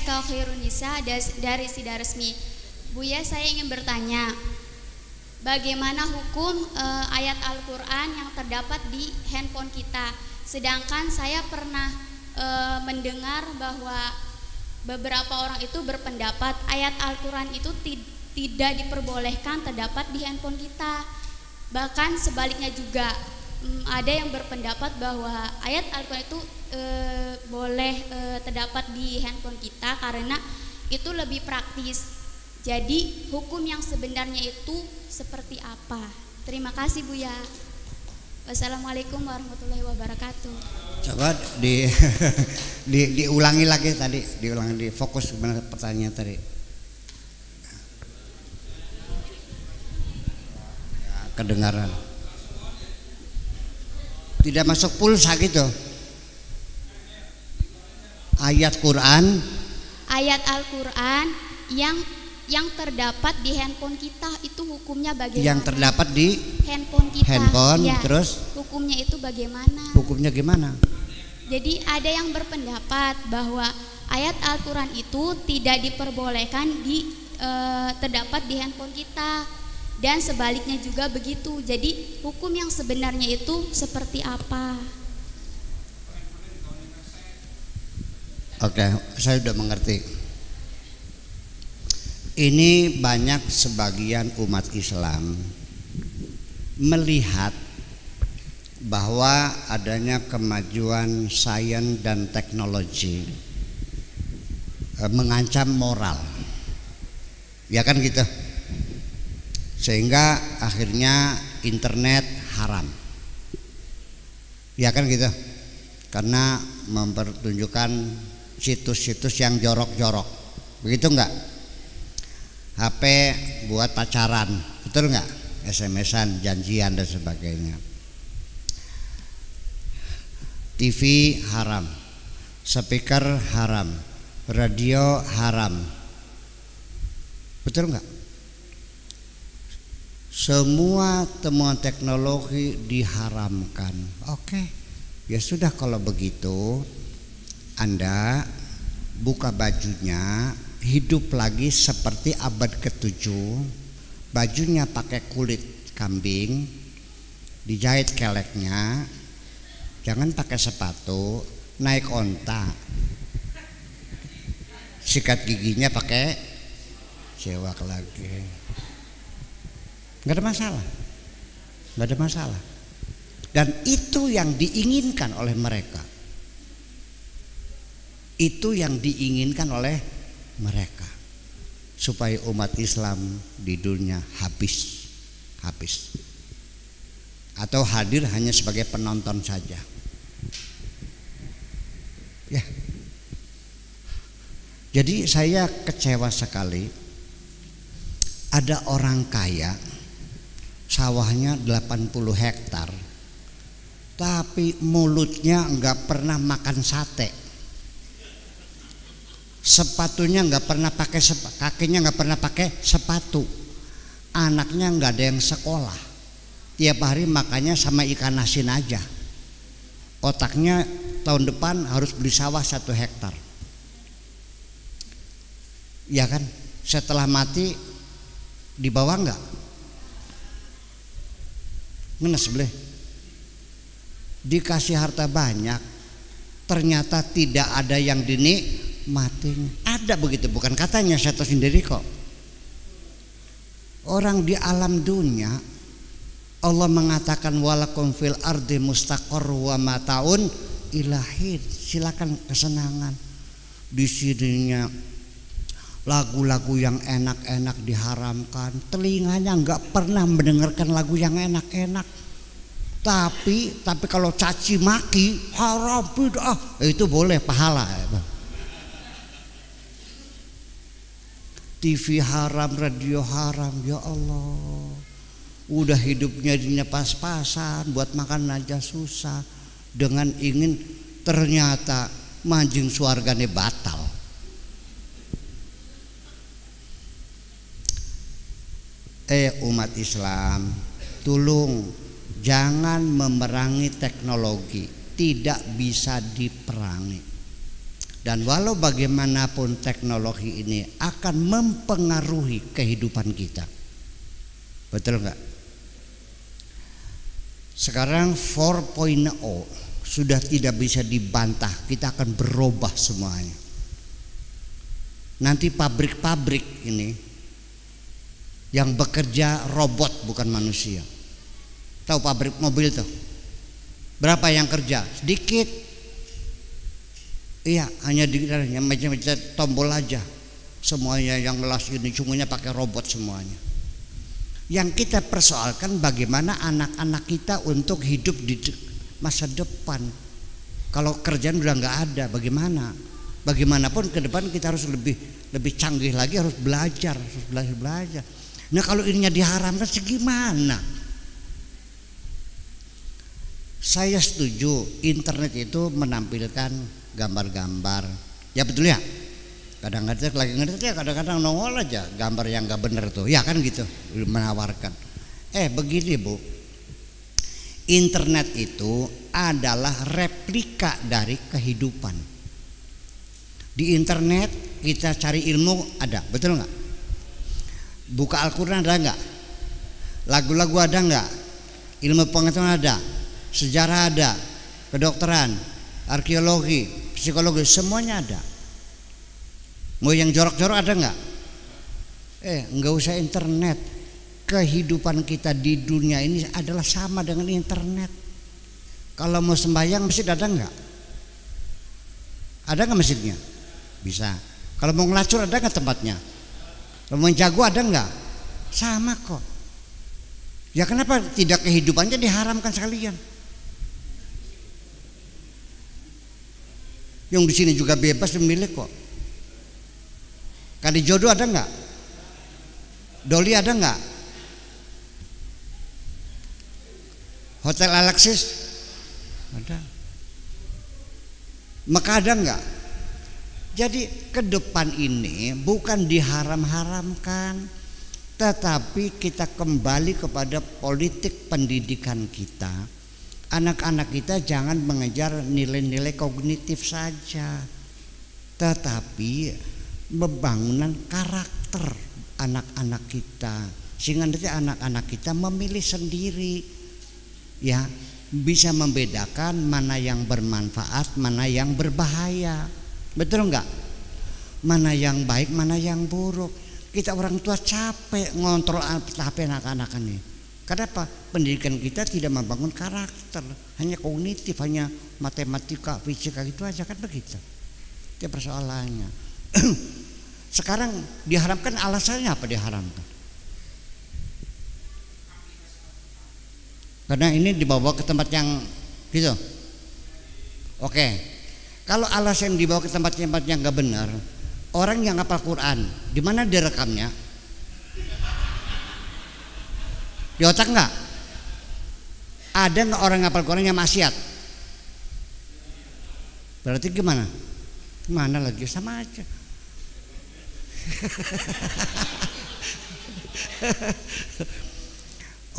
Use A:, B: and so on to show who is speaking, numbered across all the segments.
A: SK Khairunisa dari Sida Resmi. Buya, saya ingin bertanya, bagaimana hukum e, ayat Al-Quran yang terdapat di handphone kita? Sedangkan saya pernah e, mendengar bahwa beberapa orang itu berpendapat ayat Al-Quran itu tidak diperbolehkan terdapat di handphone kita. Bahkan sebaliknya juga mm, ada yang berpendapat bahwa ayat Al-Quran itu e, boleh e, terdapat di handphone kita karena itu lebih praktis. Jadi hukum yang sebenarnya itu seperti apa? Terima kasih Bu ya. Wassalamualaikum warahmatullahi wabarakatuh.
B: Coba di, di diulangi lagi tadi, diulangi di fokus benar pertanyaan tadi. Kedengaran. Tidak masuk pulsa gitu. Ayat Quran.
A: Ayat Al-Quran yang yang terdapat di handphone kita itu hukumnya bagaimana?
B: Yang terdapat di
A: handphone kita.
B: Handphone ya. terus
A: hukumnya itu bagaimana?
B: Hukumnya gimana?
A: Jadi ada yang berpendapat bahwa ayat Al-Qur'an itu tidak diperbolehkan di e, terdapat di handphone kita dan sebaliknya juga begitu. Jadi hukum yang sebenarnya itu seperti apa?
B: Oke, saya sudah mengerti ini banyak sebagian umat Islam melihat bahwa adanya kemajuan sains dan teknologi eh, mengancam moral. Ya kan gitu. Sehingga akhirnya internet haram. Ya kan gitu. Karena mempertunjukkan situs-situs yang jorok-jorok. Begitu enggak? HP buat pacaran, betul nggak? SMS-an, janjian dan sebagainya. TV haram, speaker haram, radio haram. Betul nggak? Semua temuan teknologi diharamkan. Oke, ya sudah kalau begitu, Anda buka bajunya, hidup lagi seperti abad ke-7 bajunya pakai kulit kambing dijahit keleknya. Jangan pakai sepatu naik onta. Sikat giginya pakai sewak lagi. Nggak ada masalah. Nggak ada masalah. Dan itu yang diinginkan oleh mereka itu yang diinginkan oleh mereka. Supaya umat Islam di dunia habis. Habis. Atau hadir hanya sebagai penonton saja. Ya. Jadi saya kecewa sekali. Ada orang kaya sawahnya 80 hektar tapi mulutnya nggak pernah makan sate sepatunya nggak pernah pakai kakinya nggak pernah pakai sepatu. Anaknya nggak ada yang sekolah. Tiap hari makannya sama ikan asin aja. Otaknya tahun depan harus beli sawah satu hektar. Ya kan? Setelah mati dibawa nggak? Ngenes boleh dikasih harta banyak ternyata tidak ada yang dini matinya. Ada begitu, bukan katanya saya sendiri kok. Orang di alam dunia Allah mengatakan walakum fil ardi mustaqor wa mataun ilahid. Silakan kesenangan. Di sininya lagu-lagu yang enak-enak diharamkan. Telinganya nggak pernah mendengarkan lagu yang enak-enak. Tapi tapi kalau caci maki haram itu boleh pahala. Ya. TV haram, radio haram, ya Allah. Udah hidupnya dinya pas-pasan, buat makan aja susah. Dengan ingin ternyata manjing suargane batal. Eh umat Islam, tolong jangan memerangi teknologi, tidak bisa diperangi. Dan walau bagaimanapun teknologi ini akan mempengaruhi kehidupan kita. Betul nggak? Sekarang 4.0 sudah tidak bisa dibantah. Kita akan berubah semuanya. Nanti pabrik-pabrik ini yang bekerja robot bukan manusia. Tahu pabrik mobil tuh? Berapa yang kerja? Sedikit. Iya, hanya di yang macam-macam tombol aja. Semuanya yang melas ini semuanya pakai robot semuanya. Yang kita persoalkan bagaimana anak-anak kita untuk hidup di masa depan. Kalau kerjaan udah nggak ada, bagaimana? Bagaimanapun ke depan kita harus lebih lebih canggih lagi, harus belajar, harus belajar belajar. Nah kalau ininya diharamkan segimana? Saya setuju internet itu menampilkan gambar-gambar. Ya betul ya? kadang-kadang lagi ngerti ya kadang-kadang nongol aja gambar yang gak bener tuh. Ya kan gitu menawarkan. Eh begini bu. Internet itu adalah replika dari kehidupan. Di internet kita cari ilmu ada betul nggak? Buka Al-Quran ada nggak? Lagu-lagu ada nggak? Ilmu pengetahuan ada? Sejarah ada? Kedokteran arkeologi psikologi semuanya ada Mau yang jorok-jorok ada nggak? Eh, nggak usah internet. Kehidupan kita di dunia ini adalah sama dengan internet. Kalau mau sembahyang masjid ada nggak? Ada nggak masjidnya? Bisa. Kalau mau ngelacur ada nggak tempatnya? Kalau mau jago ada nggak? Sama kok. Ya kenapa tidak kehidupannya diharamkan sekalian? Yang di sini juga bebas memilih kok. Kadi jodoh ada nggak? Doli ada nggak? Hotel Alexis ada. Maka ada nggak? Jadi ke depan ini bukan diharam-haramkan, tetapi kita kembali kepada politik pendidikan kita. Anak-anak kita jangan mengejar nilai-nilai kognitif saja, tetapi pembangunan karakter anak-anak kita. Sehingga nanti anak-anak kita memilih sendiri. Ya bisa membedakan mana yang bermanfaat mana yang berbahaya. Betul enggak mana yang baik mana yang buruk. Kita orang tua capek ngontrol HP anak-anak ini kenapa pendidikan kita tidak membangun karakter hanya kognitif hanya matematika fisika gitu aja kan begitu itu persoalannya Sekarang diharamkan alasannya apa diharamkan? Karena ini dibawa ke tempat yang gitu. Oke. Kalau alasan dibawa ke tempat-tempat yang gak benar, orang yang hafal Quran, di mana direkamnya? Di otak nggak? Ada nggak orang ngapal Quran yang maksiat? Berarti gimana? Gimana lagi sama aja.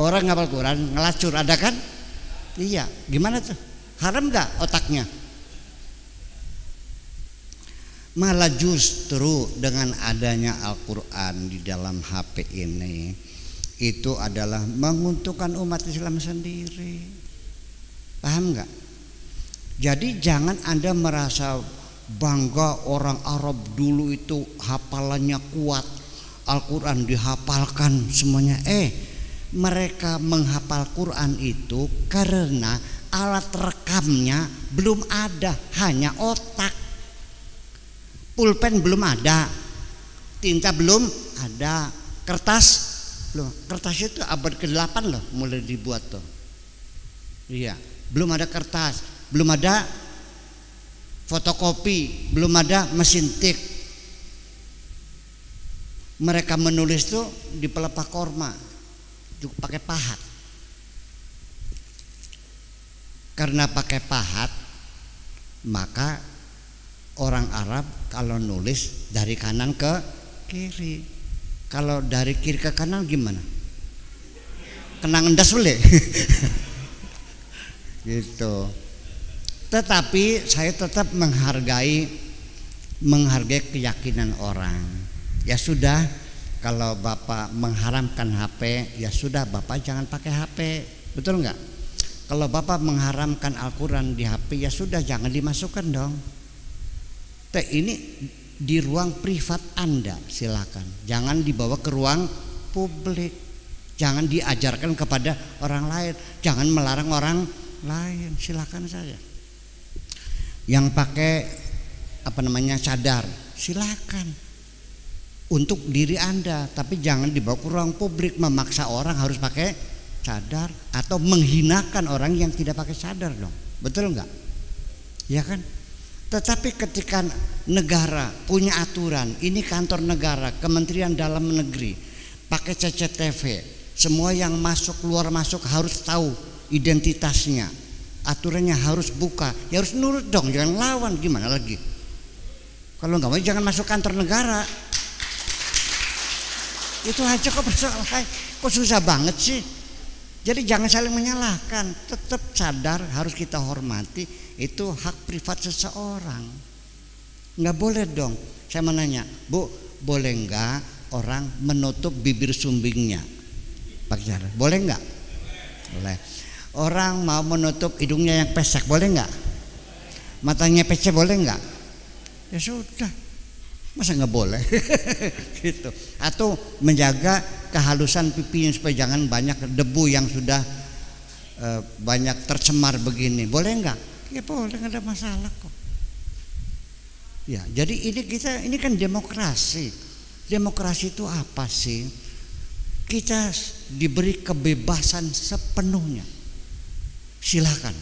B: Orang ngapal Quran ngelacur ada kan? Iya, gimana tuh? Haram nggak otaknya? Malah justru dengan adanya Al-Quran di dalam HP ini itu adalah menguntungkan umat Islam sendiri. Paham nggak? Jadi jangan Anda merasa bangga orang Arab dulu itu hafalannya kuat Al-Quran dihafalkan semuanya eh mereka menghafal Quran itu karena alat rekamnya belum ada hanya otak pulpen belum ada tinta belum ada kertas belum kertas itu abad ke-8 loh mulai dibuat tuh iya belum ada kertas belum ada fotokopi, belum ada mesin tik. Mereka menulis tuh di pelepah korma, juga pakai pahat. Karena pakai pahat, maka orang Arab kalau nulis dari kanan ke kiri. Kalau dari kiri ke kanan gimana? Kenang endas boleh. gitu. Tetapi saya tetap menghargai menghargai keyakinan orang. Ya sudah, kalau Bapak mengharamkan HP, ya sudah Bapak jangan pakai HP. Betul nggak? Kalau Bapak mengharamkan Al-Quran di HP, ya sudah jangan dimasukkan dong. Teh ini di ruang privat Anda silakan. Jangan dibawa ke ruang publik. Jangan diajarkan kepada orang lain. Jangan melarang orang lain. Silakan saja. Yang pakai apa namanya cadar, silakan untuk diri Anda, tapi jangan dibawa ke ruang publik memaksa orang harus pakai cadar atau menghinakan orang yang tidak pakai cadar dong. Betul enggak? Ya kan? Tetapi ketika negara punya aturan, ini kantor negara, Kementerian Dalam Negeri, pakai CCTV, semua yang masuk keluar masuk harus tahu identitasnya, aturannya harus buka, ya harus nurut dong, jangan lawan gimana lagi? Kalau nggak mau jangan masuk kantor negara. Itu aja kok persoalan, kok susah banget sih. Jadi jangan saling menyalahkan, tetap sadar harus kita hormati itu hak privat seseorang. Nggak boleh dong. Saya menanya, Bu, boleh nggak orang menutup bibir sumbingnya? Pakai cara, boleh nggak? Boleh. Orang mau menutup hidungnya yang pesek, boleh nggak? Matanya pesek, boleh nggak? Ya sudah, masa nggak boleh? gitu. Atau menjaga kehalusan pipinya supaya jangan banyak debu yang sudah e, banyak tercemar begini. Boleh nggak? Ya boleh, nggak ada masalah kok. Ya, jadi ini kita ini kan demokrasi. Demokrasi itu apa sih? Kita diberi kebebasan sepenuhnya. Silakan.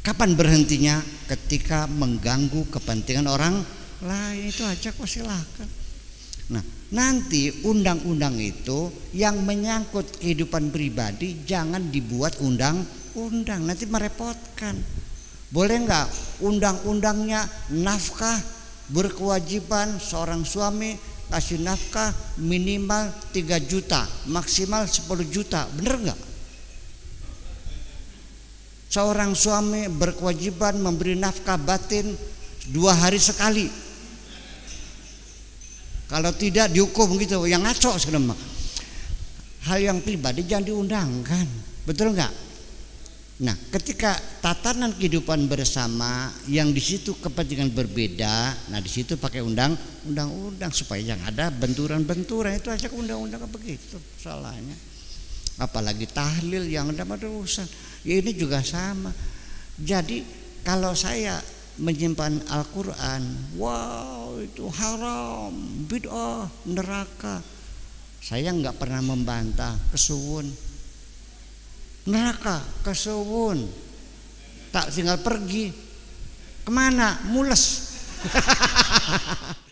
B: Kapan berhentinya? Ketika mengganggu kepentingan orang lain itu aja kok silakan. Nah, nanti undang-undang itu yang menyangkut kehidupan pribadi jangan dibuat undang-undang, nanti merepotkan. Boleh nggak undang-undangnya nafkah berkewajiban seorang suami kasih nafkah minimal 3 juta, maksimal 10 juta, bener nggak? Seorang suami berkewajiban memberi nafkah batin dua hari sekali. Kalau tidak dihukum gitu, yang ngaco sekarang. Hal yang pribadi jangan diundangkan, betul nggak? Nah, ketika tatanan kehidupan bersama yang di situ kepentingan berbeda, nah di situ pakai undang undang-undang supaya yang ada benturan-benturan itu aja undang-undang begitu salahnya. Apalagi tahlil yang ada urusan. Ya ini juga sama. Jadi kalau saya menyimpan Al-Qur'an, wow itu haram, bid'ah, neraka. Saya nggak pernah membantah, kesuwun. Neraka kesuwun. Tak tinggal pergi. Ke mana? Mules